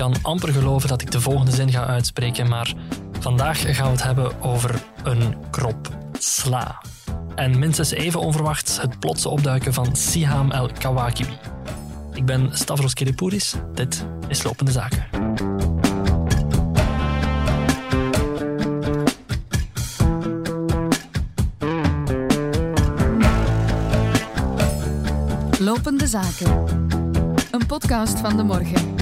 kan amper geloven dat ik de volgende zin ga uitspreken, maar vandaag gaan we het hebben over een krop sla. En minstens even onverwachts het plotse opduiken van Siham El Kawakibi. Ik ben Stavros Kiripouris, dit is Lopende Zaken. Lopende Zaken. Een podcast van de morgen.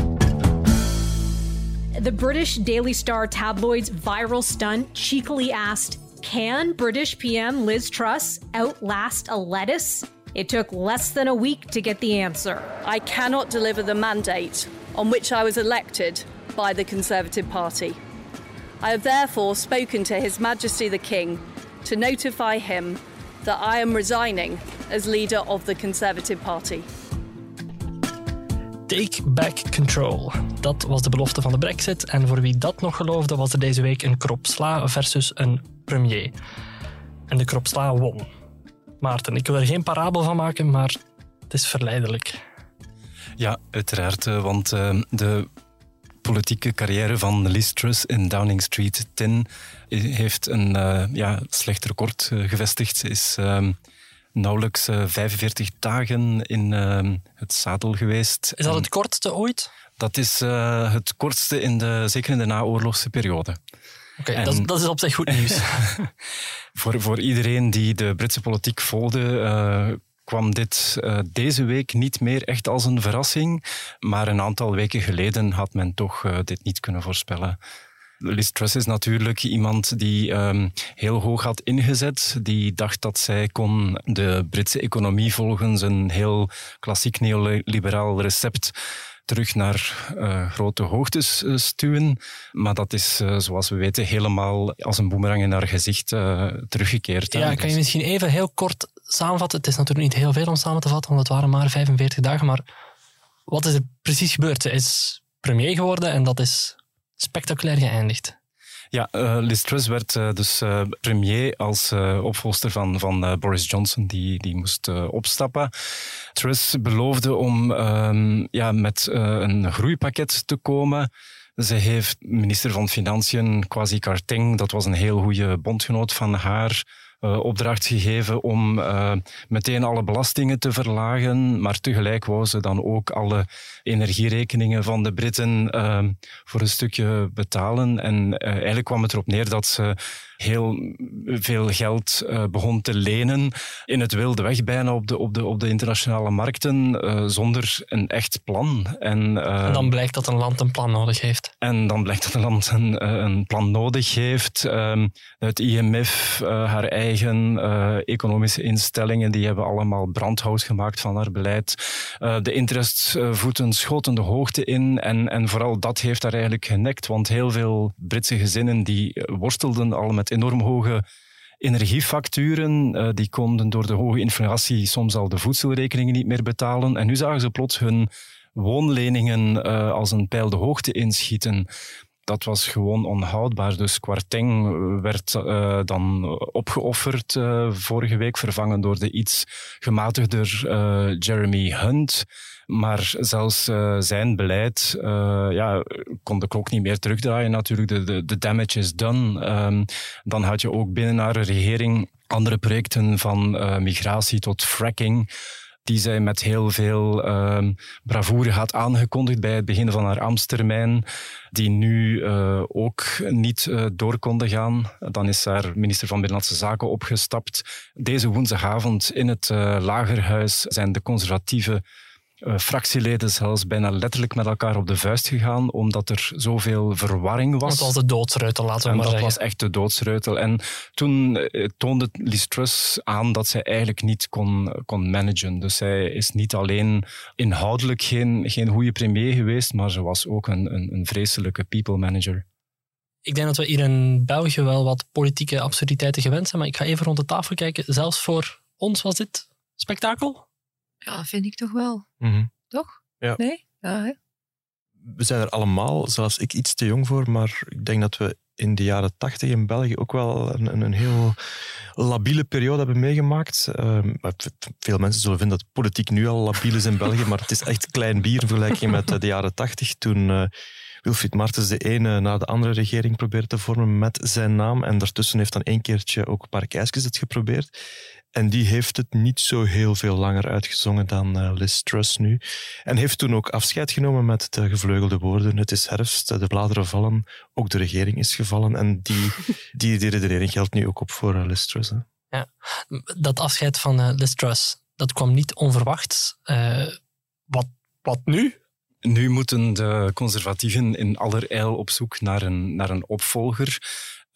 The British Daily Star tabloid's viral stunt cheekily asked, Can British PM Liz Truss outlast a lettuce? It took less than a week to get the answer. I cannot deliver the mandate on which I was elected by the Conservative Party. I have therefore spoken to His Majesty the King to notify him that I am resigning as leader of the Conservative Party. Take back control. Dat was de belofte van de Brexit. En voor wie dat nog geloofde, was er deze week een krop sla versus een premier. En de krop sla won. Maarten, ik wil er geen parabel van maken, maar het is verleidelijk. Ja, uiteraard. eh, Want eh, de politieke carrière van Liz Truss in Downing Street 10 heeft een eh, ja, slecht record eh, gevestigd. Ze is ehm, nauwelijks eh, 45 dagen in ehm, het zadel geweest. Is dat het kortste ooit? dat is eh, het kortste, in de, zeker in de naoorlogse periode. Oké, dat, is- dat is op zich goed nieuws. Voor, voor iedereen die de Britse politiek volgde, eh, kwam dit eh, deze week niet meer echt als een verrassing. Maar een aantal weken geleden had men toch eh, dit niet kunnen voorspellen. Liz Truss is natuurlijk iemand die ehm, heel hoog had ingezet. Die dacht dat zij kon de Britse economie volgens een heel klassiek neoliberaal recept terug naar eh, grote hoogtes eh, stuwen. Maar dat is, eh, zoals we weten, helemaal als een boemerang in haar gezicht teruggekeerd. hè. Ja, kan je misschien even heel kort samenvatten? Het is natuurlijk niet heel veel om samen te vatten, want het waren maar 45 dagen. Maar wat is er precies gebeurd? Ze is premier geworden en dat is spectaculair geëindigd. Ja, eh, Liz Truss werd eh, dus eh, premier als opvolster van, van Boris Johnson, die, die moest opstappen. Truss beloofde om ehm, ja, met een groeipakket te komen. Ze heeft minister van Financiën, Kwasi Kwarteng, dat was een heel goede bondgenoot van haar, opdracht gegeven om meteen alle belastingen te verlagen, maar tegelijk wou ze dan ook alle energierekeningen van de Britten eh, voor een stukje betalen. En eh, eigenlijk kwam het erop neer dat ze heel veel geld eh, begon te lenen in het wilde weg bijna op de, op de, op de internationale markten eh, zonder een echt plan. En, eh, En dan blijkt dat een land een plan nodig heeft. en dan blijkt dat een land een, een plan nodig heeft. Ehm, Het IMF, haar eigen economische instellingen, die hebben allemaal brandhout gemaakt van haar beleid. De interestvoeten schoten de hoogte in en, en vooral dat heeft haar eigenlijk genekt, want heel veel Britse gezinnen die eh, worstelden al met enorm hoge energiefacturen. Eh, die konden door de hoge inflatie soms al de voedselrekeningen niet meer betalen. En nu zagen ze plots hun woonleningen eh, als een pijl de hoogte inschieten. Dat was gewoon onhoudbaar. Dus Kwarteng werd eh, dan opgeofferd eh, vorige week, vervangen door de iets gematigder eh, Jeremy Hunt. Maar zelfs zijn beleid ja, kon de klok niet meer terugdraaien. Natuurlijk, de, de, de damage is done. Ehm, dan had je ook binnen haar regering andere projecten van migratie tot fracking die zij met heel veel ehm bravoure had aangekondigd bij het begin van haar ambtstermijn, die nu eh, ook niet eh, door konden gaan. Dan is haar minister van Binnenlandse Zaken opgestapt. Deze woensdagavond in het eh, Lagerhuis zijn de conservatieve eh, fractieleden zelfs bijna letterlijk met elkaar op de vuist gegaan, omdat er zoveel verwarring was. Dat was de doodsruiter, laten we En maar dat zeggen. was echt de doodsruitel. En toen eh, toonde Liz Truss aan dat zij eigenlijk niet kon, kon managen. Dus zij is niet alleen inhoudelijk geen, geen goede premier geweest, maar ze was ook een, een, een vreselijke people manager. Ik denk dat we hier in België wel wat politieke absurditeiten gewend zijn, maar ik ga even rond de tafel kijken. Zelfs voor ons was dit spektakel? Ja, vind ik toch wel. Mhm. Toch? Ja. Nee? Ja, hè? We zijn er allemaal, zelfs ik, iets te jong voor, maar ik denk dat we in de jaren tachtig in België ook wel een, een, heel labiele periode hebben meegemaakt. Ehm, veel mensen zullen vinden dat politiek nu al labiel is in België, maar het is echt klein bier in vergelijking met eh, de jaren tachtig, toen eh, Wilfried Martens de ene na de andere regering probeert te vormen met zijn naam. En daartussen heeft dan één keertje ook Parkijskes het geprobeerd. En die heeft het niet zo heel veel langer uitgezongen dan uh, Liz Truss nu. En heeft toen ook afscheid genomen met de gevleugelde woorden. Het is herfst, de bladeren vallen, ook de regering is gevallen. En die, die, die redenering geldt nu ook op voor uh, Liz Truss. Hè. Ja, dat afscheid van uh, Liz Truss, dat kwam niet onverwachts. wat, wat nu? Nu moeten de conservatieven in allerijl op zoek naar een, naar een opvolger.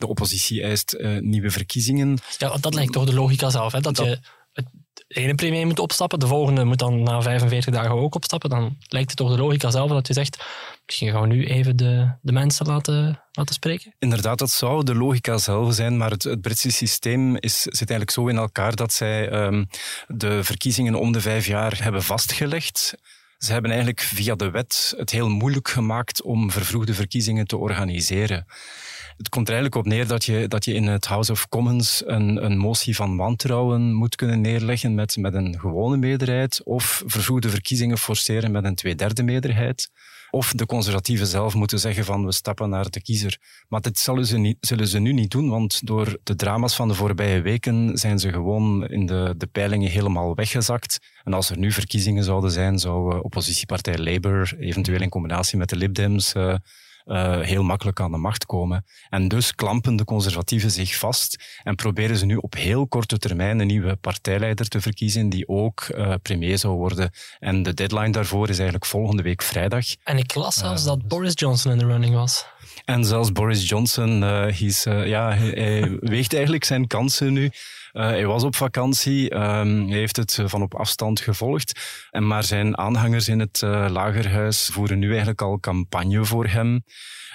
De oppositie eist uh, nieuwe verkiezingen. Ja, dat lijkt toch de logica zelf. Hè? Dat, dat... je het ene premier moet opstappen, de volgende moet dan na 45 dagen ook opstappen. Dan lijkt het toch de logica zelf dat je zegt, misschien gaan we nu even de, de mensen laten, laten spreken. Inderdaad, dat zou de logica zelf zijn, maar het, het Britse systeem is, zit eigenlijk zo in elkaar dat zij um, de verkiezingen om de vijf jaar hebben vastgelegd. Ze hebben eigenlijk via de wet het heel moeilijk gemaakt om vervroegde verkiezingen te organiseren. Het komt er eigenlijk op neer dat je, dat je in het House of Commons een, een motie van wantrouwen moet kunnen neerleggen met, met een gewone meerderheid of vervroegde verkiezingen forceren met een tweederde meerderheid. Of de conservatieven zelf moeten zeggen van we stappen naar de kiezer. Maar dit zullen ze, niet, zullen ze nu niet doen, want door de drama's van de voorbije weken zijn ze gewoon in de, de peilingen helemaal weggezakt. En als er nu verkiezingen zouden zijn, zou uh, oppositiepartij Labour, eventueel in combinatie met de Lib Dems, uh, uh, heel makkelijk aan de macht komen. En dus klampen de conservatieven zich vast en proberen ze nu op heel korte termijn een nieuwe partijleider te verkiezen die ook uh, premier zou worden. En de deadline daarvoor is eigenlijk volgende week vrijdag. En ik las zelfs uh, dat Boris Johnson in de running was. En zelfs Boris Johnson, is, ja, hij, hij weegt eigenlijk zijn kansen nu. Uh, hij was op vakantie, um, hij heeft het van op afstand gevolgd. En maar zijn aanhangers in het uh, lagerhuis voeren nu eigenlijk al campagne voor hem.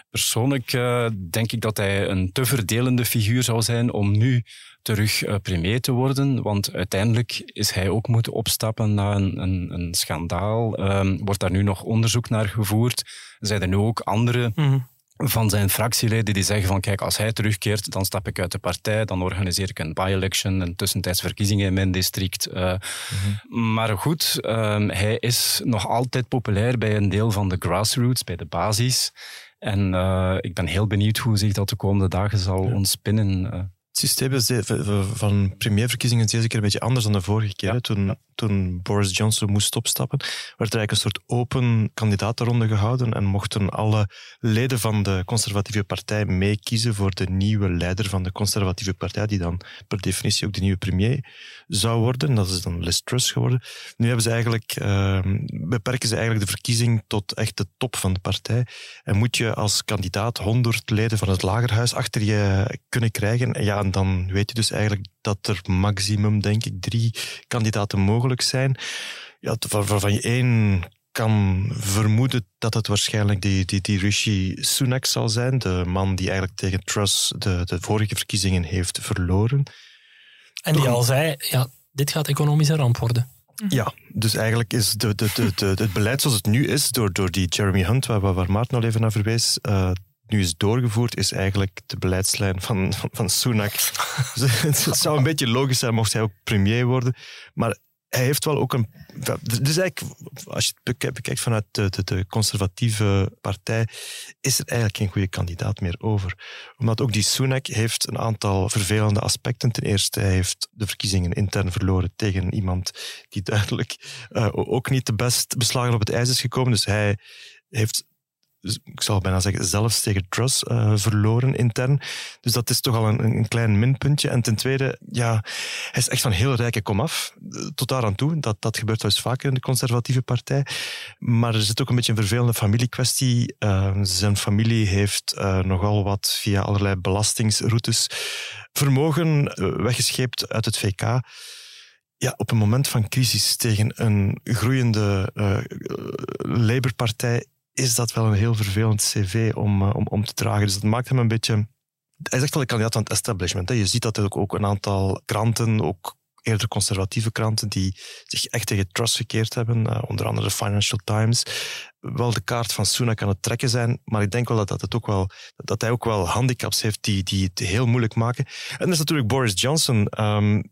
Persoonlijk uh, denk ik dat hij een te verdelende figuur zou zijn om nu terug premier te worden. Want uiteindelijk is hij ook moeten opstappen na een, een, een schandaal. Um, wordt daar nu nog onderzoek naar gevoerd. Zijn er nu ook andere... Mm -hmm van zijn fractieleden die zeggen van kijk, als hij terugkeert, dan stap ik uit de partij, dan organiseer ik een by-election, een tussentijds verkiezingen in mijn district. Uh, mm-hmm. Maar goed, um, hij is nog altijd populair bij een deel van de grassroots, bij de basis. En uh, ik ben heel benieuwd hoe zich dat de komende dagen zal ja. ontspinnen. Uh. Het systeem van premierverkiezingen is deze keer een beetje anders dan de vorige keer. Ja. Toen, toen Boris Johnson moest opstappen, werd er eigenlijk een soort open kandidatenronde gehouden en mochten alle leden van de conservatieve partij meekiezen voor de nieuwe leider van de conservatieve partij, die dan per definitie ook de nieuwe premier zou worden. Dat is dan Liz Truss geworden. Nu hebben ze eigenlijk, uh, beperken ze eigenlijk de verkiezing tot echt de top van de partij. En moet je als kandidaat 100 leden van het lagerhuis achter je kunnen krijgen. Ja, en dan weet je dus eigenlijk dat er maximum, denk ik, drie kandidaten mogelijk zijn. Ja, waarvan je één kan vermoeden dat het waarschijnlijk die, die, die Rishi Sunak zal zijn, de man die eigenlijk tegen Truss de, de vorige verkiezingen heeft verloren. En die al zei, ja, dit gaat economische ramp worden. Ja, dus eigenlijk is de, de, de, de, het beleid zoals het nu is, door, door die Jeremy Hunt, waar, waar Maarten al even naar verwees, uh, nu is doorgevoerd, is eigenlijk de beleidslijn van, van, van Sunak. het zou een beetje logisch zijn mocht hij ook premier worden. Maar hij heeft wel ook een. Dus eigenlijk, als je het bekijkt vanuit de, conservatieve partij, is er eigenlijk geen goede kandidaat meer over. Omdat ook die Sunak heeft een aantal vervelende aspecten. Ten eerste, hij heeft de verkiezingen intern verloren tegen iemand die duidelijk uh, ook niet de best beslagen op het ijs is gekomen. Dus hij heeft ik zal bijna zeggen, zelfs tegen Truss uh, verloren intern. Dus dat is toch al een, een, klein minpuntje. En ten tweede, ja, hij is echt van heel rijke komaf. Tot daar aan toe. Dat, dat gebeurt wel eens vaker in de conservatieve partij. Maar er zit ook een beetje een vervelende familiekwestie. Uh, zijn familie heeft uh, nogal wat via allerlei belastingsroutes vermogen weggescheept uit het VK ja, op een moment van crisis tegen een groeiende uh, Labour-partij is dat wel een heel vervelend cv om, uh, om, om te dragen. Dus dat maakt hem een beetje... Hij echt wel een kandidaat van het establishment. Hè. Je ziet dat er ook, ook een aantal kranten, ook eerder conservatieve kranten, die zich echt tegen Truss gekeerd hebben, uh, onder andere de Financial Times, wel de kaart van Sunak aan het trekken zijn, maar ik denk wel dat, dat, het ook wel, dat hij ook wel handicaps heeft die, die het heel moeilijk maken. En dat is natuurlijk Boris Johnson, um,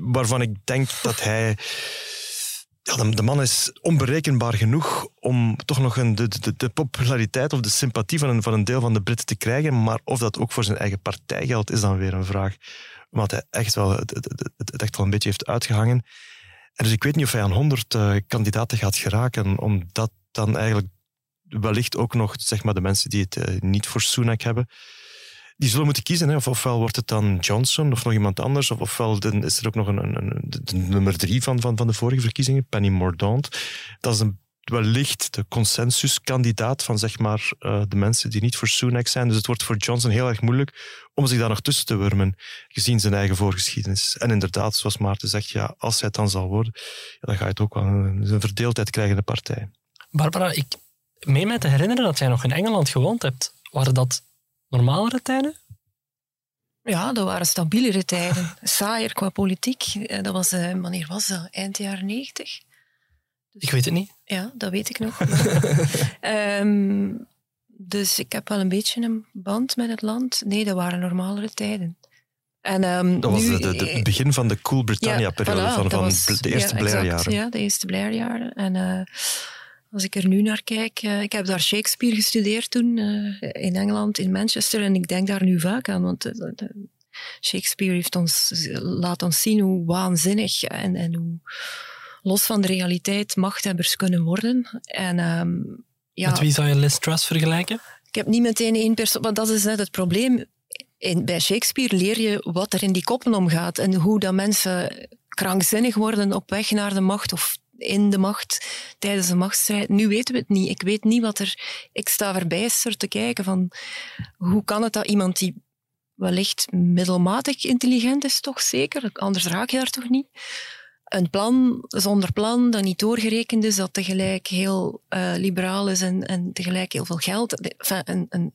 waarvan ik denk dat hij ja, de, man is onberekenbaar genoeg om toch nog een, de, de, de, populariteit of de sympathie van een, van een deel van de Britten te krijgen. Maar of dat ook voor zijn eigen partij geldt, is dan weer een vraag. Omdat hij echt wel, het, het, het echt wel een beetje heeft uitgehangen. En dus ik weet niet of hij aan 100 uh, eh, kandidaten gaat geraken, omdat dan eigenlijk wellicht ook nog zeg maar, de mensen die het uh, niet voor Sunak hebben, die zullen moeten kiezen. Hè. Of, ofwel wordt het dan Johnson of nog iemand anders, of, ofwel is er ook nog een, een, de nummer drie van, van, van de vorige verkiezingen, Penny Mordaunt. Dat is een, wellicht de consensuskandidaat van zeg maar, uh, de mensen die niet voor Sunak zijn. Dus het wordt voor Johnson heel erg moeilijk om zich daar nog tussen te wurmen, gezien zijn eigen voorgeschiedenis. En inderdaad, zoals Maarten zegt, ja, als hij het dan zal worden, dan ga je het ook wel een, een verdeeldheid krijgen in de partij. Barbara, ik meen mij te herinneren dat jij nog in Engeland gewoond hebt. Waren dat normalere tijden? Ja, dat waren stabielere tijden. Saaier qua politiek. Eh, dat was, uh, wanneer was dat? Eind jaren negentig? Dus, ik weet het niet. Ja, dat weet ik nog. um, dus ik heb wel een beetje een band met het land. Nee, dat waren normalere tijden. En, um, dat was het begin van de Cool Britannia-periode, ja, van, van was, de eerste ja, Blair-jaren. Ja, de eerste Blair-jaren. En uh, als ik er nu naar kijk, uh, ik heb daar Shakespeare gestudeerd toen uh, in Engeland, in Manchester, en ik denk daar nu vaak aan, want uh, Shakespeare heeft ons, laat ons zien hoe waanzinnig en, en hoe los van de realiteit machthebbers kunnen worden. En, um, ja, met wie zou je Liz Truss vergelijken? Ik heb niet meteen één persoon, want dat is net het probleem. In, bij Shakespeare leer je wat er in die koppen omgaat en hoe dat mensen krankzinnig worden op weg naar de macht of in de macht tijdens de machtsstrijd. Nu weten we het niet. Ik weet niet wat er... Ik sta verbijsterd te kijken van hoe kan het dat iemand die wellicht middelmatig intelligent is, toch zeker, anders raak je daar toch niet, een plan zonder plan dat niet doorgerekend is, dat tegelijk heel uh, liberaal is en, en tegelijk heel veel geld. Een, een,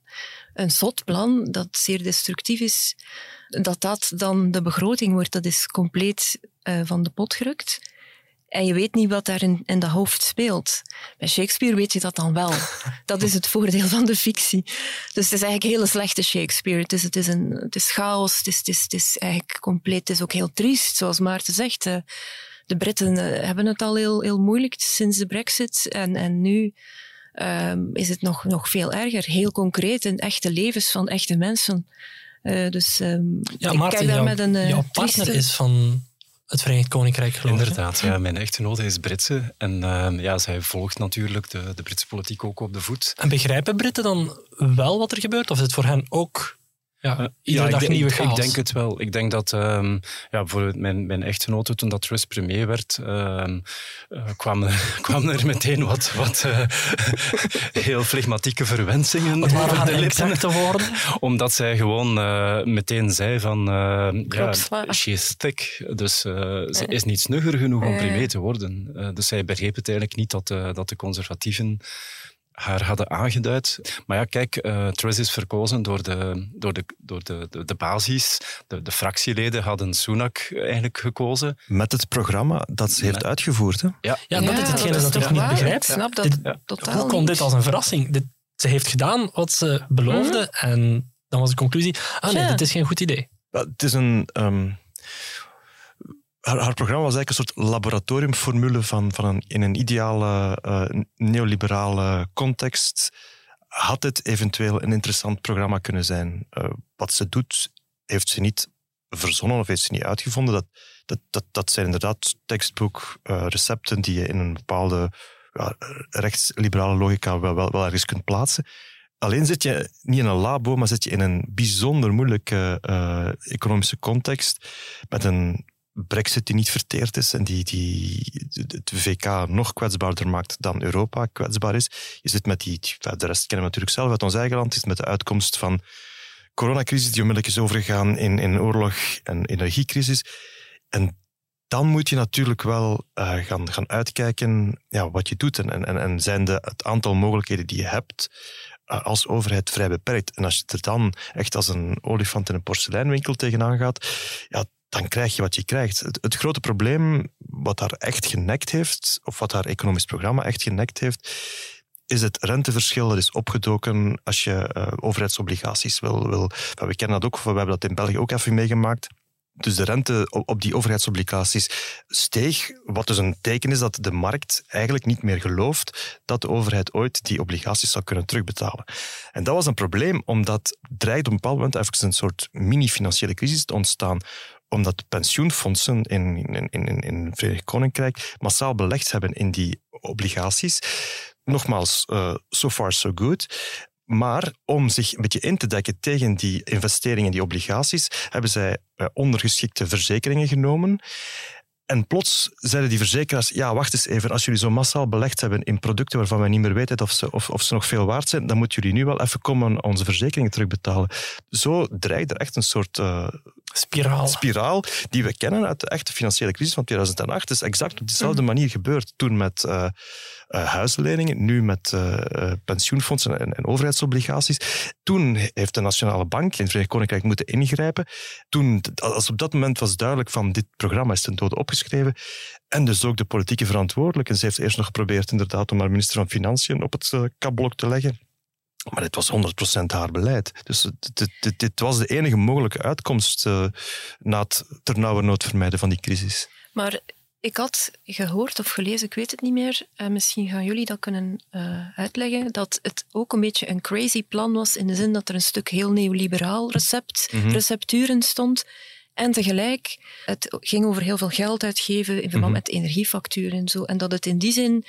een zot plan dat zeer destructief is, dat dat dan de begroting wordt, dat is compleet uh, van de pot gerukt. En je weet niet wat daar in, in de hoofd speelt. Bij Shakespeare weet je dat dan wel. Dat is het voordeel van de fictie. Dus het is eigenlijk hele slechte Shakespeare. Het is, het is, een, het is chaos, het is, het, is, het is eigenlijk compleet. Het is ook heel triest, zoals Maarten zegt. Eh, de Britten eh, hebben het al heel, heel moeilijk sinds de brexit. En, en nu um, is het nog, nog veel erger. Heel concreet in echte levens van echte mensen. Uh, dus um, ja, Maarten, kijk daar jouw, met een uh, jouw partner trieste... is van het Verenigd Koninkrijk, geloof Inderdaad, ja. Mijn echtgenote is Britse en uh, ja, zij volgt natuurlijk de, de Britse politiek ook op de voet. En begrijpen Britten dan wel wat er gebeurt? Of is het voor hen ook ja, uh, iedere ja, dag ik, nieuwe ik, chaos. Ik denk het wel. Ik denk dat um, ja, bijvoorbeeld mijn, mijn echtgenote, toen dat Truss premier werd, um, uh, kwamen, kwamen er meteen wat, wat uh, heel flegmatieke verwensingen wat over de lippen. te worden? Omdat zij gewoon meteen zei van, ja, she is thick. Dus ze is niet snugger genoeg om premier te worden. dus zij begreep het eigenlijk niet dat, dat de conservatieven haar hadden aangeduid. Maar ja, kijk, uh, Truss is verkozen door de, door de, door de, de, de basis. De, de, fractieleden hadden Sunak eigenlijk gekozen. Met het programma dat ze heeft Met... uitgevoerd. Hè? Ja. ja, dat is hetgene dat, dat ik niet begrijp. Ik snap dat dit, totaal Hoe komt dit als een verrassing? Dit, ze heeft gedaan wat ze beloofde mm. en dan was de conclusie, ah nee, dit is geen goed idee. Het is een... Um, haar, haar, programma was eigenlijk een soort laboratoriumformule van, van een, in een ideale uh, neoliberale context. Had het eventueel een interessant programma kunnen zijn? Uh, wat ze doet, heeft ze niet verzonnen of heeft ze niet uitgevonden. Dat, dat, dat, dat zijn inderdaad tekstboek uh, recepten die je in een bepaalde rechtsliberale logica wel, wel, ergens kunt plaatsen. Alleen zit je niet in een labo, maar zit je in een bijzonder moeilijke economische context met een Brexit die niet verteerd is en die, die het VK nog kwetsbaarder maakt dan Europa kwetsbaar is. Je zit met die, de rest kennen we natuurlijk zelf uit ons eigen land, is met de uitkomst van coronacrisis die onmiddellijk is overgegaan in, in oorlog en energiecrisis. En dan moet je natuurlijk wel uh, gaan, gaan uitkijken ja, wat je doet. En, en, en zijn de, het aantal mogelijkheden die je hebt uh, als overheid vrij beperkt. En als je er dan echt als een olifant in een porseleinwinkel tegenaan gaat, ja, dan krijg je wat je krijgt. Het, grote probleem wat haar echt genekt heeft, of wat haar economisch programma echt genekt heeft, is het renteverschil dat is opgedoken als je uh, overheidsobligaties wil. wil we kennen dat ook, we hebben dat in België ook even meegemaakt. dus de rente op die overheidsobligaties steeg, wat dus een teken is dat de markt eigenlijk niet meer gelooft dat de overheid ooit die obligaties zou kunnen terugbetalen. En dat was een probleem, omdat dreigde op een bepaald moment even een soort mini-financiële crisis te ontstaan omdat pensioenfondsen in, in, in, in het Verenigd Koninkrijk massaal belegd hebben in die obligaties. Nogmaals, uh, so far so good. Maar om zich een beetje in te dekken tegen die investeringen in die obligaties, hebben zij eh, ondergeschikte verzekeringen genomen. En plots zeiden die verzekeraars, ja, wacht eens even, als jullie zo massaal belegd hebben in producten waarvan wij niet meer weten of ze, of, of ze nog veel waard zijn, dan moeten jullie nu wel even komen onze verzekeringen terugbetalen. Zo dreigt er echt een soort uh, spiraal. spiraal die we kennen uit de echte financiële crisis van 2008. Het is exact op dezelfde mhm. manier gebeurd. Toen met uh, huisleningen, nu met uh, pensioenfondsen en, en, overheidsobligaties. Toen heeft de Nationale Bank in het Verenigd Koninkrijk moeten ingrijpen. Toen, als op dat moment was duidelijk van dit programma is ten dode opgeschreven. En dus ook de politieke verantwoordelijke. Ze heeft eerst nog geprobeerd inderdaad om haar minister van Financiën op het kapblok te leggen. Maar dit was 100% haar beleid. Dus dit, dit, dit, was de enige mogelijke uitkomst na het ternauwernood vermijden van die crisis. Maar ik had gehoord of gelezen, ik weet het niet meer, eh, misschien gaan jullie dat kunnen uh, uitleggen, dat het ook een beetje een crazy plan was in de zin dat er een stuk heel neoliberaal recept, mm -hmm. recepturen stond. En tegelijk, het ging over heel veel geld uitgeven in verband mm -hmm. met energiefacturen en zo. En dat het in die zin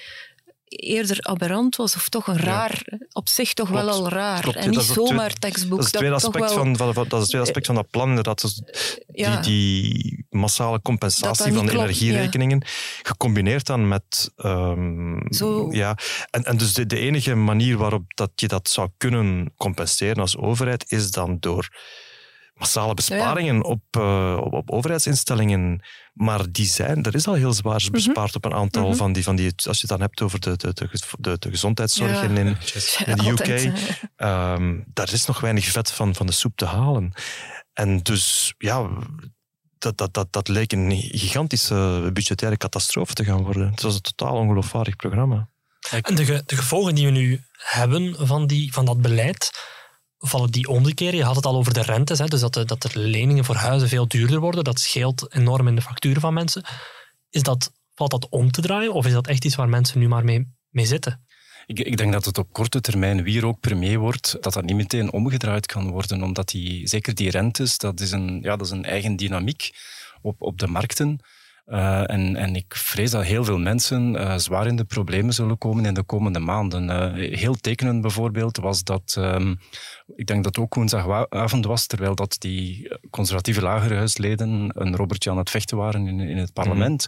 eerder aberrant was, of toch een raar, op zich toch wel al raar. en niet zomaar tekstboek. Dat is het tweede aspect, van, van, dat is het tweede aspect van dat plan, inderdaad. Dus die, die massale compensatie van de energierekeningen, gecombineerd dan met... Um, Zo. Ja, en, en dus de, de enige manier waarop dat je dat zou kunnen compenseren als overheid, is dan door massale besparingen op, uh, op, op, overheidsinstellingen. Maar die zijn, er is al heel zwaar mhm. bespaard op een aantal mm van, die, van die. Als je het dan hebt over de, de, de, de, gezondheidszorg ja. in, in, de UK, um, ehm, daar is nog weinig vet van, van de soep te halen. En dus ja, dat, dat, dat, dat leek een gigantische budgettaire catastrofe te gaan worden. Het was een totaal ongeloofwaardig programma. En de, de gevolgen die we nu hebben van, die, van dat beleid vallen die omgekeerd. Je had het al over de rentes, hè, dus dat dat de leningen voor huizen veel duurder worden. Dat scheelt enorm in de facturen van mensen. Is dat, valt dat om te draaien of is dat echt iets waar mensen nu maar mee, mee zitten? Ik, ik, denk dat het op korte termijn, wie er ook premier wordt, dat dat niet meteen omgedraaid kan worden. Omdat die, zeker die rentes, dat is een, ja, dat is een eigen dynamiek op, op de markten. Uh, en, en ik vrees dat heel veel mensen uh, zwaar in de problemen zullen komen in de komende maanden. Uh, heel tekenend bijvoorbeeld was dat, um, ik denk dat het ook woensdagavond was, terwijl dat die conservatieve lagerhuisleden een Robertje aan het vechten waren in, in het parlement.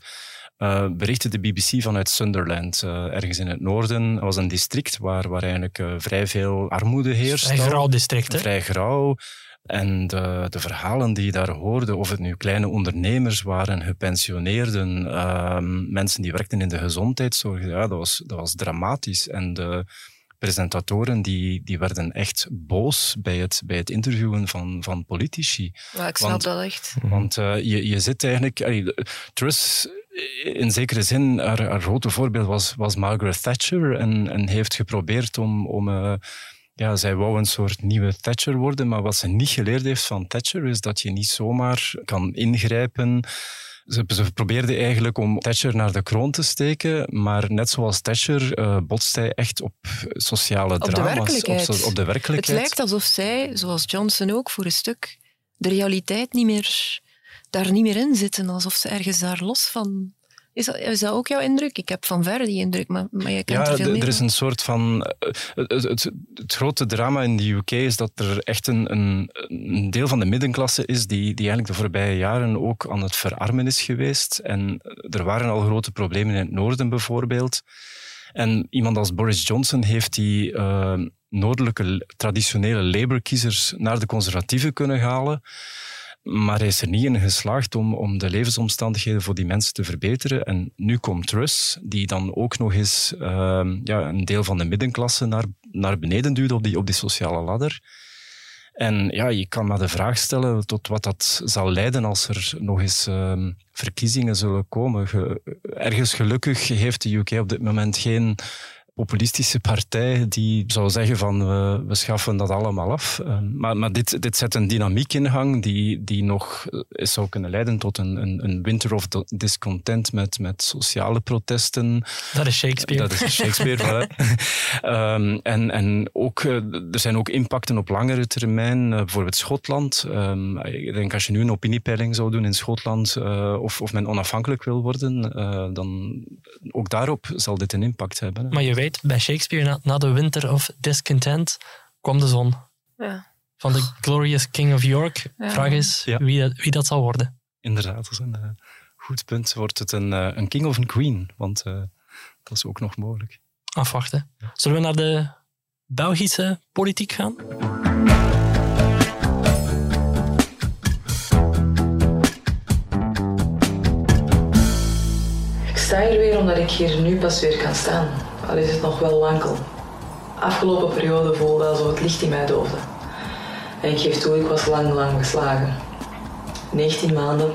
Mm. berichtte de BBC vanuit Sunderland, ergens in het noorden. Dat was een district waar, waar eigenlijk vrij veel armoede heerst. Vrij grauw district, hè? Vrij grauw. En de, de, verhalen die je daar hoorde, of het nu kleine ondernemers waren, gepensioneerden, uh, mensen die werkten in de gezondheidszorg, ja, dat, was, dat was dramatisch. En de presentatoren die, die werden echt boos bij het, bij het interviewen van, van politici. Ja, ik snap want, dat echt. Want uh, je, je zit eigenlijk... Allee, Truss in zekere zin, haar, haar grote voorbeeld was, was Margaret Thatcher en, en heeft geprobeerd om, om uh, ja, zij wou een soort nieuwe Thatcher worden, maar wat ze niet geleerd heeft van Thatcher is dat je niet zomaar kan ingrijpen. Ze, ze probeerde eigenlijk om Thatcher naar de kroon te steken, maar net zoals Thatcher uh, botst hij echt op sociale op drama's. De. Op, op de werkelijkheid. Het lijkt alsof zij, zoals Johnson ook voor een stuk, de realiteit niet meer, daar niet meer in zitten. Alsof ze ergens daar los van is dat, is dat ook jouw indruk? Ik heb van verre die indruk, maar, maar je kent ja, er veel meer er is een soort van... Eh, het, het, het, grote drama in de UK is dat er echt een, een, een, deel van de middenklasse is die, die eigenlijk de voorbije jaren ook aan het verarmen is geweest. En er waren al grote problemen in het noorden bijvoorbeeld. En iemand als Boris Johnson heeft die uh, noordelijke traditionele Labour-kiezers naar de conservatieven kunnen halen. Maar hij is er niet in geslaagd om, om de levensomstandigheden voor die mensen te verbeteren. En nu komt Truss, die dan ook nog eens uh, ja, een deel van de middenklasse naar, naar beneden duwt op die, op die sociale ladder. En ja, je kan maar de vraag stellen tot wat dat zal leiden als er nog eens uh, verkiezingen zullen komen. Ge, ergens gelukkig heeft de UK op dit moment geen populistische partij die zou zeggen van we, we schaffen dat allemaal af. Uh, maar maar dit, dit zet een dynamiek in gang die, die nog uh, zou kunnen leiden tot een, een, een winter of discontent met, met sociale protesten. Dat is Shakespeare. Dat is Shakespeare, um, en, en ook, uh, er zijn ook impacten op langere termijn, bijvoorbeeld Schotland. Um, ik denk als je nu een opiniepeiling zou doen in Schotland of, of men onafhankelijk wil worden, dan ook daarop zal dit een impact hebben. Maar je weet bij Shakespeare, na, de winter of discontent, kwam de zon. Ja. Van de Glorious King of York. Ja. Vraag is wie, dat, wie dat zal worden. Inderdaad, dat is een uh, goed punt. Wordt het een, uh, een king of een queen? Want uh, dat is ook nog mogelijk. Afwachten. Zullen we naar de Belgische politiek gaan? Ik sta hier weer omdat ik hier nu pas weer kan staan al is het nog wel wankel. Afgelopen periode voelde alsof het licht in mij doofde. En ik geef toe, ik was lang, lang geslagen. 19 maanden,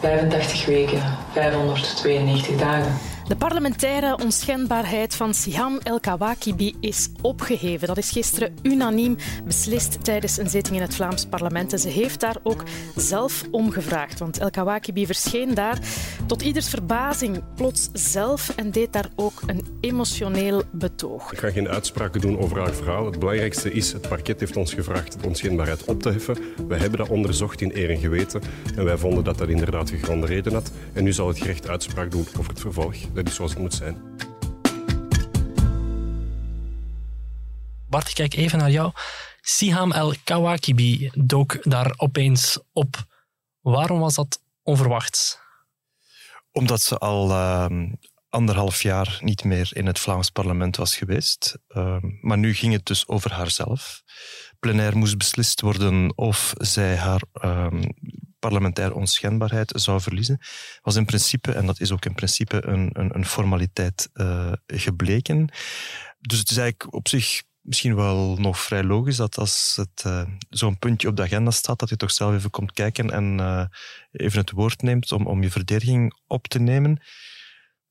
85 weken, 592 dagen. De parlementaire onschendbaarheid van Siham El Kawakibi is opgeheven. Dat is gisteren unaniem beslist tijdens een zitting in het Vlaams parlement. En ze heeft daar ook zelf om gevraagd. Want El Kawakibi verscheen daar tot ieders verbazing plots zelf en deed daar ook een emotioneel betoog. Ik ga geen uitspraken doen over haar verhaal. Het belangrijkste is, het parket heeft ons gevraagd de onschendbaarheid op te heffen. We hebben dat onderzocht in eer en geweten. En wij vonden dat dat inderdaad gegronde reden had. En nu zal het gerecht uitspraak doen over het vervolg. Dat is zoals het moet zijn. Bart, ik kijk even naar jou. Siham El Kawakibi dook daar opeens op. Waarom was dat onverwachts? Omdat ze al uh, anderhalf jaar niet meer in het Vlaams parlement was geweest. Uh, maar nu ging het dus over haarzelf. Plenair moest beslist worden of zij haar uh, parlementaire onschendbaarheid zou verliezen, was in principe, en dat is ook in principe een, een, een formaliteit uh, gebleken. Dus het is eigenlijk op zich misschien wel nog vrij logisch dat als het uh, zo'n puntje op de agenda staat, dat je toch zelf even komt kijken en uh, even het woord neemt om, om je verdediging op te nemen.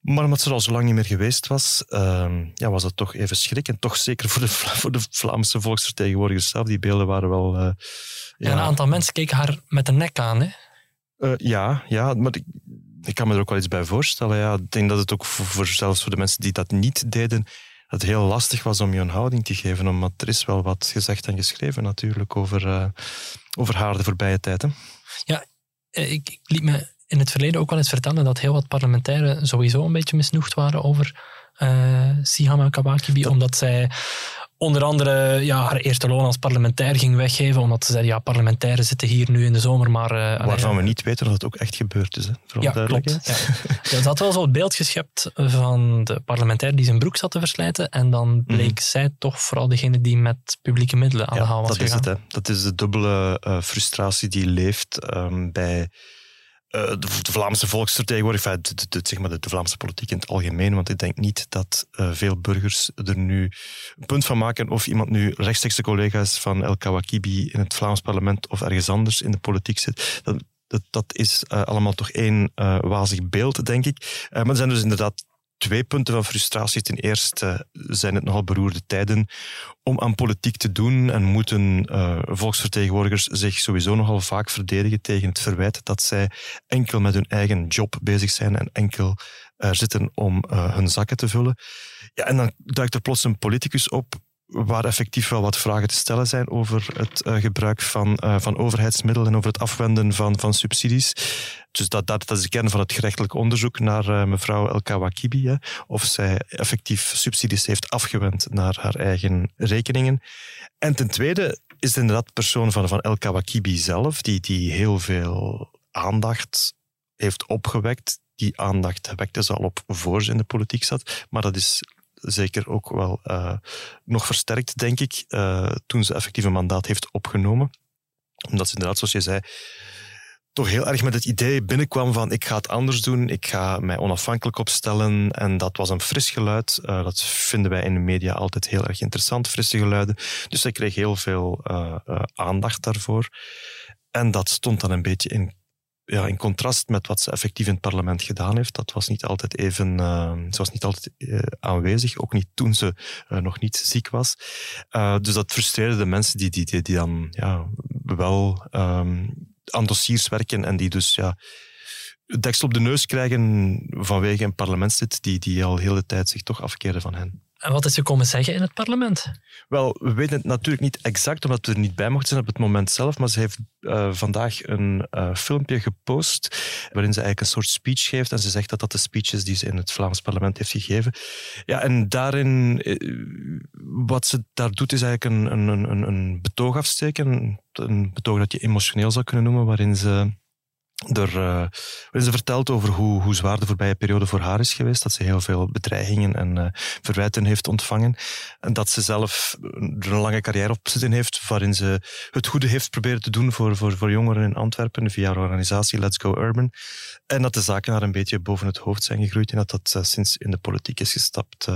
Maar omdat ze er al zo lang niet meer geweest was, uh, ja, was het toch even schrik. En toch zeker voor de, voor de Vlaamse volksvertegenwoordigers zelf. Die beelden waren wel... Uh, ja. een aantal mensen keken haar met de nek aan, hè? Uh, ja, ja, maar ik, ik, kan me er ook wel iets bij voorstellen. Ja. Ik denk dat het ook voor, voor, zelfs voor de mensen die dat niet deden, het heel lastig was om je een houding te geven. Omdat er is wel wat gezegd en geschreven natuurlijk over, uh, over haar de voorbije tijd. Ja, ik, ik liet me in het verleden ook wel eens vertellen dat heel wat parlementairen sowieso een beetje misnoegd waren over uh, Siham El Kawakibi, omdat zij onder andere ja, haar eerste loon als parlementair ging weggeven, omdat ze zei, ja, parlementairen zitten hier nu in de zomer, maar... Uh, Waarvan we niet weten dat het ook echt gebeurd is, hè? ja, klopt. Ja. ja, had wel zo het beeld geschept van de parlementair die zijn broek zat te verslijten, en dan mhm. bleek zij toch vooral degene die met publieke middelen aan de haal was dat gegaan. Is het, hè. Dat is de dubbele uh, frustratie die leeft um, bij de, de, Vlaamse volksvertegenwoordiging, de, zeg maar de, Vlaamse politiek in het algemeen, want ik denk niet dat uh, veel burgers er nu een punt van maken of iemand nu rechtstreeks de collega's van El Kawakibi in het Vlaams parlement of ergens anders in de politiek zit. Dat, dat, dat is uh, allemaal toch één wazig beeld, denk ik. maar er zijn dus inderdaad twee punten van frustratie. Ten eerste zijn het nogal beroerde tijden om aan politiek te doen en moeten uh, volksvertegenwoordigers zich sowieso nogal vaak verdedigen tegen het verwijt dat zij enkel met hun eigen job bezig zijn en enkel er zitten om uh, hun zakken te vullen. Ja, en dan duikt er plots een politicus op waar effectief wel wat vragen te stellen zijn over het uh, gebruik van, van overheidsmiddelen en over het afwenden van, van subsidies. Dus dat, dat, is de kern van het gerechtelijk onderzoek naar uh, mevrouw El Kawakibi. Of zij effectief subsidies heeft afgewend naar haar eigen rekeningen. En ten tweede is het inderdaad de persoon van, van El Kawakibi zelf, die, die heel veel aandacht heeft opgewekt. Die aandacht wekte ze al op voor ze in de politiek zat. Maar dat is zeker ook wel uh, nog versterkt, denk ik, uh, toen ze effectief een mandaat heeft opgenomen. Omdat ze inderdaad, zoals je zei, toch heel erg met het idee binnenkwam van ik ga het anders doen, ik ga mij onafhankelijk opstellen. En dat was een fris geluid. Uh, dat vinden wij in de media altijd heel erg interessant, frisse geluiden. Dus zij kreeg heel veel aandacht daarvoor. En dat stond dan een beetje in ja, in contrast met wat ze effectief in het parlement gedaan heeft. Dat was niet altijd even, ze was niet altijd aanwezig, ook niet toen ze nog niet ziek was. dus dat frustreerde de mensen die, die, die, dan ja, wel um, aan dossiers werken en die dus ja, deksel op de neus krijgen vanwege een parlementslid die, die al heel de tijd zich toch afkeerde van hen. En wat is ze komen zeggen in het parlement? Wel, we weten het natuurlijk niet exact, omdat we er niet bij mochten zijn op het moment zelf. Maar ze heeft uh, vandaag een uh, filmpje gepost waarin ze eigenlijk een soort speech geeft. En ze zegt dat dat de speech is die ze in het Vlaams parlement heeft gegeven. Ja, en daarin, uh, wat ze daar doet, is eigenlijk een, een, een, een betoog afsteken. Een betoog dat je emotioneel zou kunnen noemen, waarin ze er, uh, ze vertelt over hoe, hoe zwaar de voorbije periode voor haar is geweest. Dat ze heel veel bedreigingen en uh, verwijten heeft ontvangen. En dat ze zelf er een lange carrière op zitten heeft, waarin ze het goede heeft proberen te doen voor, voor, voor jongeren in Antwerpen via haar organisatie Let's Go Urban. En dat de zaken haar een beetje boven het hoofd zijn gegroeid en dat dat sinds in de politiek is gestapt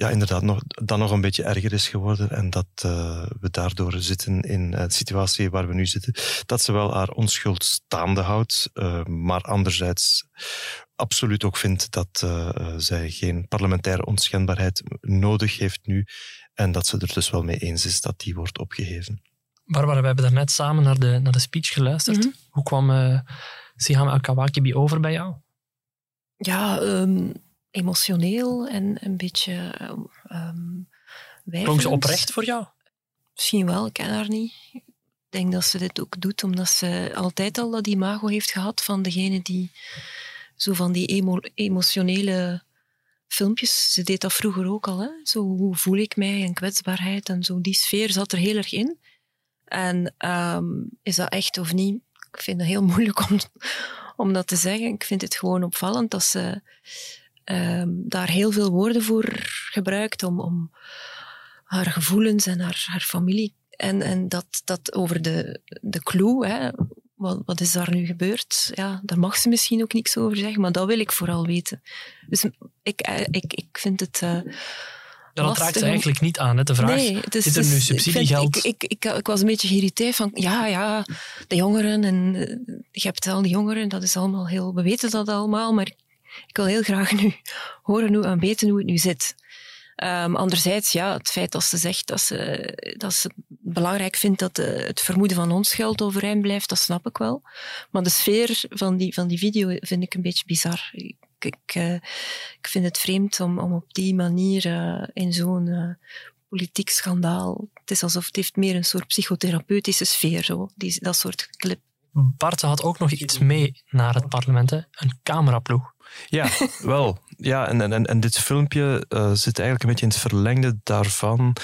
ja, inderdaad nog, dan nog een beetje erger is geworden en dat uh, we daardoor zitten in uh, de situatie waar we nu zitten. Dat ze wel haar onschuld staande houdt, uh, maar anderzijds absoluut ook vindt dat zij geen parlementaire onschendbaarheid nodig heeft nu en dat ze er dus wel mee eens is dat die wordt opgeheven. Barbara, we hebben daarnet samen naar de, naar de speech geluisterd. Mm -hmm. Hoe kwam uh, Siham Al-Kawakibi over bij jou? Ja, um emotioneel en een beetje um, Klonk ze oprecht voor jou? Misschien wel, ik ken haar niet. Ik denk dat ze dit ook doet omdat ze altijd al dat imago heeft gehad van degene die zo van die emo emotionele filmpjes. Ze deed dat vroeger ook al. Hè? Zo, hoe voel ik mij en kwetsbaarheid en zo. Die sfeer zat er heel erg in. En um, is dat echt of niet? Ik vind het heel moeilijk om, om dat te zeggen. Ik vind het gewoon opvallend dat ze um, daar heel veel woorden voor gebruikt om, om haar gevoelens en haar, haar familie. En, en dat, dat over de, de clue, hè, wat, wat is daar nu gebeurd? Ja, daar mag ze misschien ook niks over zeggen, maar dat wil ik vooral weten. Dus ik, eh, ik, ik vind het. Uh, ja, dat raakt ze eigenlijk niet aan, hè, de vraag. Nee, zit er nu subsidiegeld? Ik, ik, ik, ik, was een beetje geïrriteerd van, ja, ja, de jongeren en je hebt al die jongeren, dat is allemaal heel, we weten dat allemaal, maar ik wil heel graag nu horen hoe, en weten hoe het nu zit. Um, anderzijds, ja, het feit dat ze zegt dat ze, dat ze belangrijk vindt dat de, het vermoeden van onschuld overeind blijft, dat snap ik wel. Maar de sfeer van die, van die video vind ik een beetje bizar. Ik, ik, ik vind het vreemd om, om op die manier uh, in zo'n politiek schandaal. Het is alsof het meer een soort psychotherapeutische sfeer, zo, die, dat soort clip. Bart had ook nog iets mee naar het parlement, een cameraploeg. Ja, wel. Ja, en, en, en dit filmpje uh, zit eigenlijk een beetje in het verlengde daarvan. In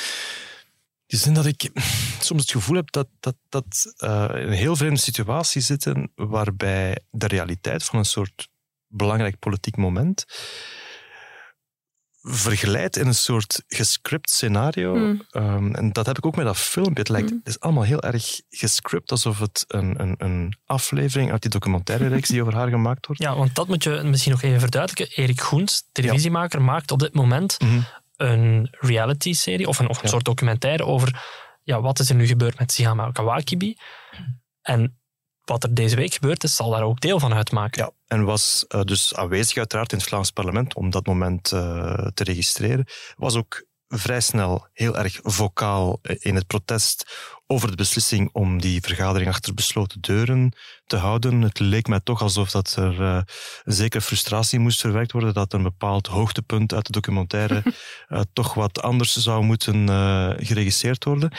de zin dat ik soms het gevoel heb dat, dat, dat uh, in een heel vreemde situatie zitten waarbij de realiteit van een soort belangrijk politiek moment vergelijdt in een soort gescript scenario. Hmm. Um, en dat heb ik ook met dat filmpje. Het, lijkt, hmm. het is allemaal heel erg gescript, alsof het een, een, een aflevering uit die documentaire reeks die over haar gemaakt wordt. Ja, want dat moet je misschien nog even verduidelijken. Erik Goens, televisiemaker, maakt op dit moment mm -hmm. een reality-serie of een, of een ja. soort documentaire over ja, wat is er nu gebeurd met Sihama Kawakibi. En wat er deze week gebeurd is, zal daar ook deel van uitmaken. Ja, en was uh, dus aanwezig uiteraard in het Vlaams parlement om dat moment uh, te registreren. Was ook vrij snel heel erg vocaal in het protest over de beslissing om die vergadering achter besloten deuren te houden. Het leek mij toch alsof dat er uh, een zekere frustratie moest verwerkt worden, dat een bepaald hoogtepunt uit de documentaire uh, toch wat anders zou moeten uh, geregistreerd worden.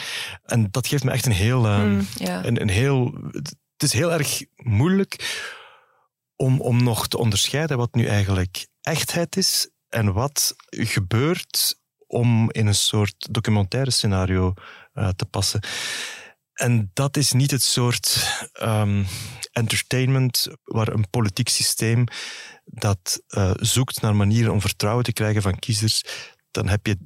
En dat geeft me echt een heel, mm, yeah. een, een heel het is heel erg moeilijk om, om nog te onderscheiden wat nu eigenlijk echtheid is en wat gebeurt om in een soort documentaire scenario uh, te passen. En dat is niet het soort um, entertainment waar een politiek systeem dat uh, zoekt naar manieren om vertrouwen te krijgen van kiezers. Dan heb je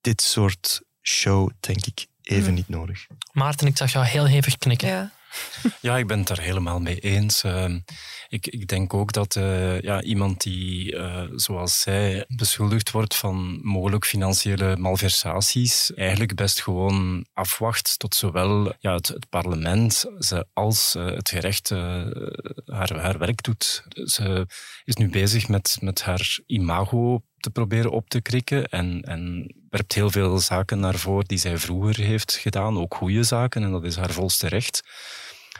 dit soort show, denk ik, even niet nodig. Maarten, ik zag jou heel hevig knikken. Ja. Ja, ik ben het daar helemaal mee eens. Ehm, ik, ik denk ook dat uh, ja, iemand die, uh, zoals zij, beschuldigd wordt van mogelijk financiële malversaties, eigenlijk best gewoon afwacht tot zowel ja, het, parlement als uh, het gerecht haar, haar werk doet. Ze is nu bezig met, met haar imago te proberen op te krikken en, en werpt heel veel zaken naar voren die zij vroeger heeft gedaan, ook goede zaken, en dat is haar volste recht.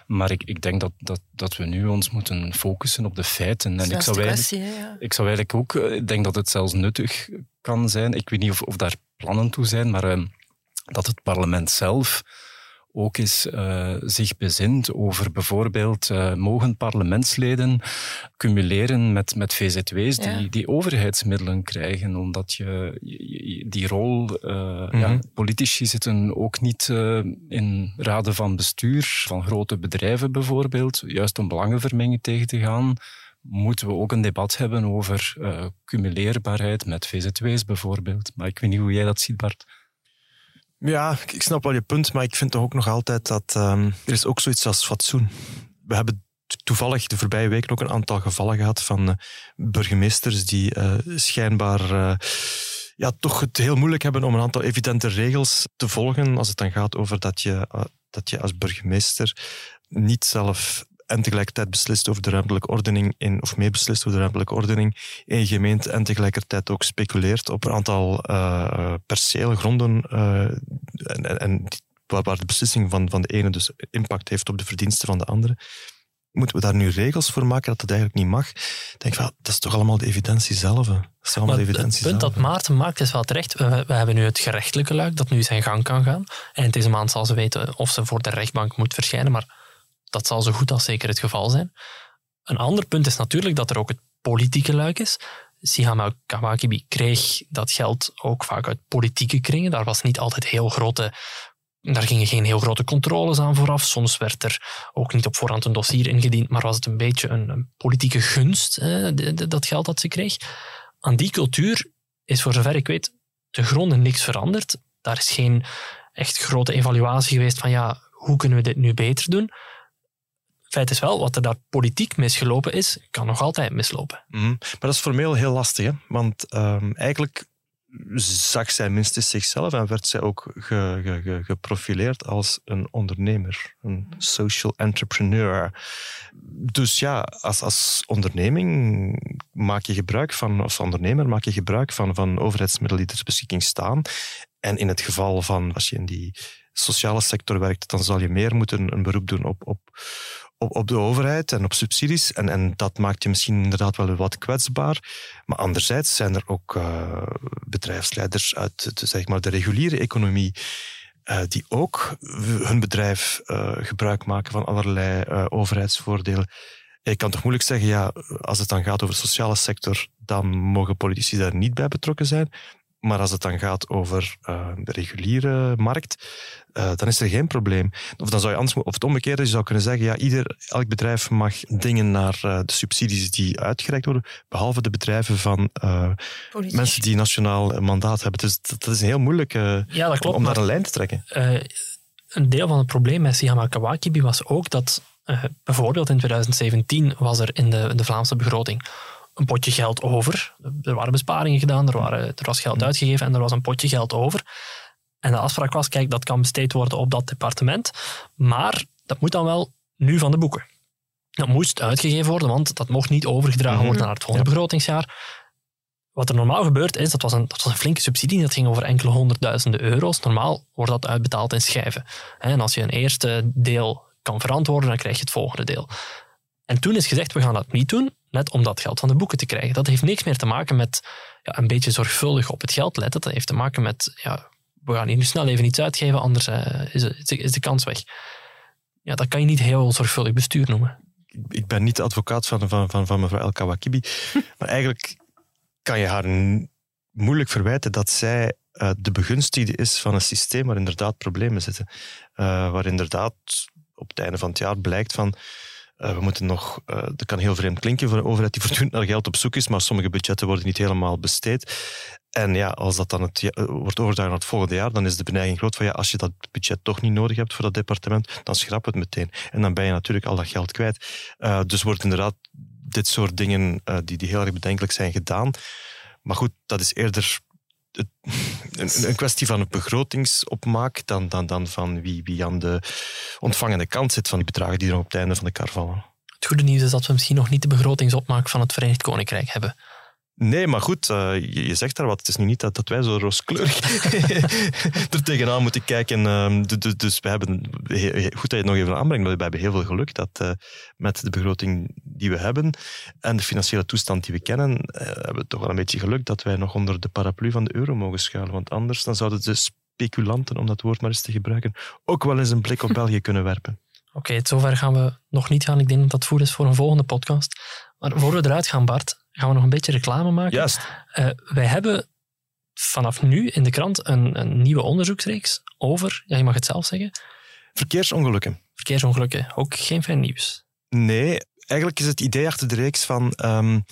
Maar ik, ik denk dat, dat, dat we nu ons moeten focussen op de feiten. En ik zou, eigenlijk, ja. ik zou eigenlijk ook, eh, ik denk dat het zelfs nuttig kan zijn. Ik weet niet of, of daar plannen toe zijn, maar uh, dat het parlement zelf ook eens uh, zich bezint over bijvoorbeeld uh, mogen parlementsleden cumuleren met, met VZW's die, die overheidsmiddelen krijgen, omdat je, die rol, uh, mm-hmm. ja, politici zitten ook niet in raden van bestuur van grote bedrijven bijvoorbeeld, juist om belangenvermenging tegen te gaan moeten we ook een debat hebben over uh, cumuleerbaarheid met VZW's bijvoorbeeld. Maar ik weet niet hoe jij dat ziet, Bart. Ja, ik snap wel je punt, maar ik vind toch ook nog altijd dat um, er is ook zoiets als fatsoen. We hebben toevallig de voorbije weken ook een aantal gevallen gehad van uh, burgemeesters die uh, schijnbaar uh, ja, toch het heel moeilijk hebben om een aantal evidente regels te volgen als het dan gaat over dat je, dat je als burgemeester niet zelf en tegelijkertijd beslist over de ruimtelijke ordening in, of mee beslist over de ruimtelijke ordening in gemeente en tegelijkertijd ook speculeert op een aantal uh, percelen, gronden uh, en, en waar, waar de beslissing van, van de ene dus impact heeft op de verdiensten van de andere. Moeten we daar nu regels voor maken dat het eigenlijk niet mag? Ik denk wel, dat is toch allemaal de evidentie zelf. Dat is allemaal de evidentie het punt zelf. dat Maarten maakt is wel terecht. We, we, hebben nu het gerechtelijke luik dat nu zijn gang kan gaan. En deze maand zal ze weten of ze voor de rechtbank moet verschijnen. Maar dat zal zo goed als zeker het geval zijn. Een ander punt is natuurlijk dat er ook het politieke luik is. Sihama Kawakibi kreeg dat geld ook vaak uit politieke kringen. Daar was niet altijd heel grote daar gingen geen heel grote controles aan vooraf. Soms werd er ook niet op voorhand een dossier ingediend, maar was het een beetje een, politieke gunst, hè, dat geld dat ze kreeg. Aan die cultuur is voor zover ik weet te gronden niks veranderd. Daar is geen echt grote evaluatie geweest van ja, hoe kunnen we dit nu beter doen? Feit is wel, wat er daar politiek misgelopen is, kan nog altijd mislopen. Mm Maar dat is formeel heel lastig, hè? want um, eigenlijk zag zij minstens zichzelf en werd zij ook ge, ge, ge, geprofileerd als een ondernemer, een social entrepreneur. Dus ja, als, als onderneming maak je gebruik van, als ondernemer maak je gebruik van, van overheidsmiddelen die ter beschikking staan. En in het geval van, als je in die sociale sector werkt, dan zal je meer moeten een beroep doen op, op, op, op de overheid en op subsidies. En, en dat maakt je misschien inderdaad wel wat kwetsbaar. Maar anderzijds zijn er ook uh, bedrijfsleiders uit de, zeg maar, de reguliere economie uh, die ook hun bedrijf uh, gebruik maken van allerlei overheidsvoordelen. Je kan toch moeilijk zeggen, ja, als het dan gaat over de sociale sector, dan mogen politici daar niet bij betrokken zijn. Maar als het dan gaat over uh, de reguliere markt, uh, dan is er geen probleem. Of dan zou je anders, of het omgekeerde, je zou kunnen zeggen, ja, ieder, elk bedrijf mag dingen naar uh, de subsidies die uitgereikt worden, behalve de bedrijven van mensen die nationaal mandaat hebben. Dus dat, dat is een heel moeilijk ja, klopt, om daar een lijn te trekken. een deel van het probleem met Sihama Kawakibi was ook dat bijvoorbeeld in 2017 was er in de, de Vlaamse begroting een potje geld over. Er waren besparingen gedaan, er, waren, er was geld uitgegeven en er was een potje geld over. En de afspraak was, kijk, dat kan besteed worden op dat departement, maar dat moet dan wel nu van de boeken. Dat moest uitgegeven worden, want dat mocht niet overgedragen mhm. worden naar het volgende begrotingsjaar. Wat er normaal gebeurt is, dat was, een, dat was een flinke subsidie, dat ging over enkele honderdduizenden euro's. Normaal wordt dat uitbetaald in schijven. En als je een eerste deel kan verantwoorden, dan krijg je het volgende deel. En toen is gezegd, we gaan dat niet doen, net om dat geld van de boeken te krijgen. Dat heeft niks meer te maken met ja, een beetje zorgvuldig op het geld letten. Dat heeft te maken met, ja, we gaan hier nu snel even iets uitgeven, anders uh, is, is, de kans weg. Ja, dat kan je niet heel zorgvuldig bestuur noemen. Ik ben niet de advocaat van, van, van, van mevrouw El Kawakibi, maar eigenlijk kan je haar moeilijk verwijten dat zij uh, de begunstigde is van een systeem waar inderdaad problemen zitten. Uh, waar inderdaad op het einde van het jaar blijkt van uh, we moeten nog, dat kan heel vreemd klinken voor een overheid die voortdurend naar geld op zoek is, maar sommige budgetten worden niet helemaal besteed. En ja, als dat dan het, wordt overgedragen naar het volgende jaar, dan is de beneiging groot van ja, als je dat budget toch niet nodig hebt voor dat departement, dan schrap het meteen. En dan ben je natuurlijk al dat geld kwijt. Dus wordt inderdaad dit soort dingen die, die heel erg bedenkelijk zijn gedaan. Maar goed, dat is eerder een, kwestie van een begrotingsopmaak dan, dan, dan van wie, wie aan de ontvangende kant zit van die bedragen die er op het einde van de kar vallen. Het goede nieuws is dat we misschien nog niet de begrotingsopmaak van het Verenigd Koninkrijk hebben. Nee, maar goed, uh, je, zegt daar wat. Het is nu niet dat, dat wij zo rooskleurig er tegenaan moeten kijken. Uh, dus, we hebben, goed dat je het nog even aanbrengt, maar we hebben heel veel geluk dat uh, met de begroting die we hebben en de financiële toestand die we kennen, eh, hebben we toch wel een beetje geluk dat wij nog onder de paraplu van de euro mogen schuilen. Want anders dan zouden de speculanten, om dat woord maar eens te gebruiken, ook wel eens een blik op België kunnen werpen. Oké, zover gaan we nog niet gaan. Ik denk dat dat voer is voor een volgende podcast. Maar voor we eruit gaan, Bart, gaan we nog een beetje reclame maken. Juist. Uh, wij hebben vanaf nu in de krant een, een, nieuwe onderzoeksreeks over, ja, je mag het zelf zeggen. Verkeersongelukken. Verkeersongelukken, ook geen fijn nieuws. Nee, eigenlijk is het idee achter de reeks van... Um,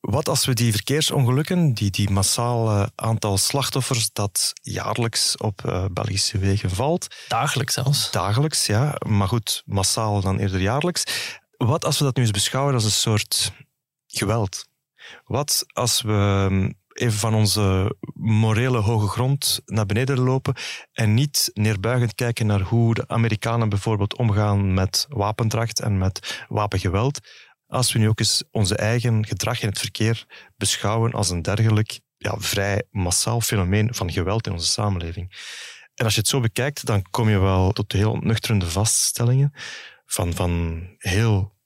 wat als we die verkeersongelukken, die, die massaal aantal slachtoffers dat jaarlijks op uh, Belgische wegen valt... Dagelijks zelfs. Dagelijks, ja. Maar goed, massaal dan eerder jaarlijks. Wat als we dat nu eens beschouwen als een soort geweld. Wat als we ehm, even van onze morele hoge grond naar beneden lopen en niet neerbuigend kijken naar hoe de Amerikanen bijvoorbeeld omgaan met wapendracht en met wapengeweld. Als we nu ook eens onze eigen gedrag in het verkeer beschouwen als een dergelijk ja, vrij massaal fenomeen van geweld in onze samenleving. En als je het zo bekijkt, dan kom je wel tot heel ontnuchterende vaststellingen van, van heel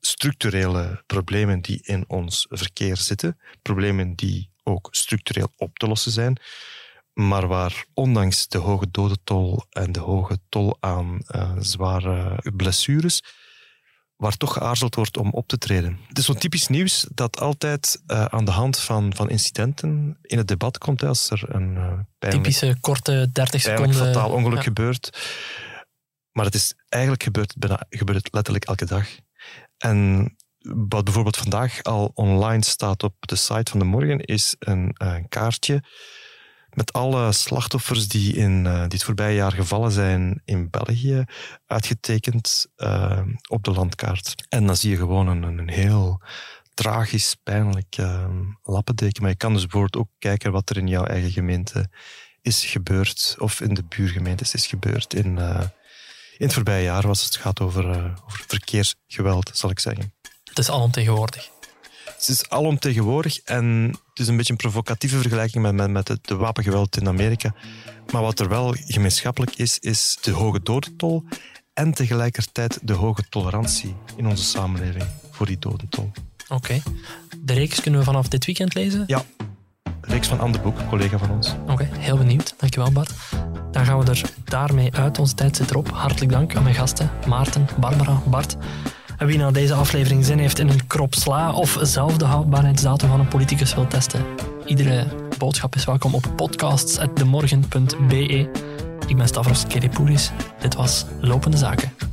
structurele problemen die in ons verkeer zitten, problemen die ook structureel op te lossen zijn, maar waar ondanks de hoge dodentol en de hoge tol aan uh, zware blessures, waar toch geaarzeld wordt om op te treden. Het is zo'n typisch nieuws dat altijd uh, aan de hand van, van incidenten in het debat komt, als er een uh, Typische korte 30 seconden... fataal ongeluk ja. gebeurt. Maar het is eigenlijk gebeurt, bijna, gebeurt het letterlijk elke dag. En wat bijvoorbeeld vandaag al online staat op de site van de morgen, is een, een kaartje met alle slachtoffers die in uh, dit voorbije jaar gevallen zijn in België, uitgetekend uh, op de landkaart. En dan zie je gewoon een, een heel tragisch, pijnlijk uh, lappendeken. Maar je kan dus bijvoorbeeld ook kijken wat er in jouw eigen gemeente is gebeurd, of in de buurgemeentes is gebeurd in in het voorbije jaar was. Het gaat over, uh, over verkeersgeweld, zal ik zeggen. Het is alomtegenwoordig. Het is alomtegenwoordig en het is een beetje een provocatieve vergelijking met, met, met het de wapengeweld in Amerika. Maar wat er wel gemeenschappelijk is, is de hoge dodentol en tegelijkertijd de hoge tolerantie in onze samenleving voor die dodentol. Oké. De reeks kunnen we vanaf dit weekend lezen? Ja. Reeks van Ander Boek, collega van ons. Oké, heel benieuwd. Dankjewel Bart. Dan gaan we er daarmee uit. Onze tijd zit erop. Hartelijk dank aan mijn gasten Maarten, Barbara, Bart. En wie na deze aflevering zin heeft in een krop sla of zelf de houdbaarheidsdatum van een politicus wil testen, iedere boodschap is welkom op podcasts.demorgen.be. Ik ben Stavros Kerepouris. Dit was Lopende Zaken.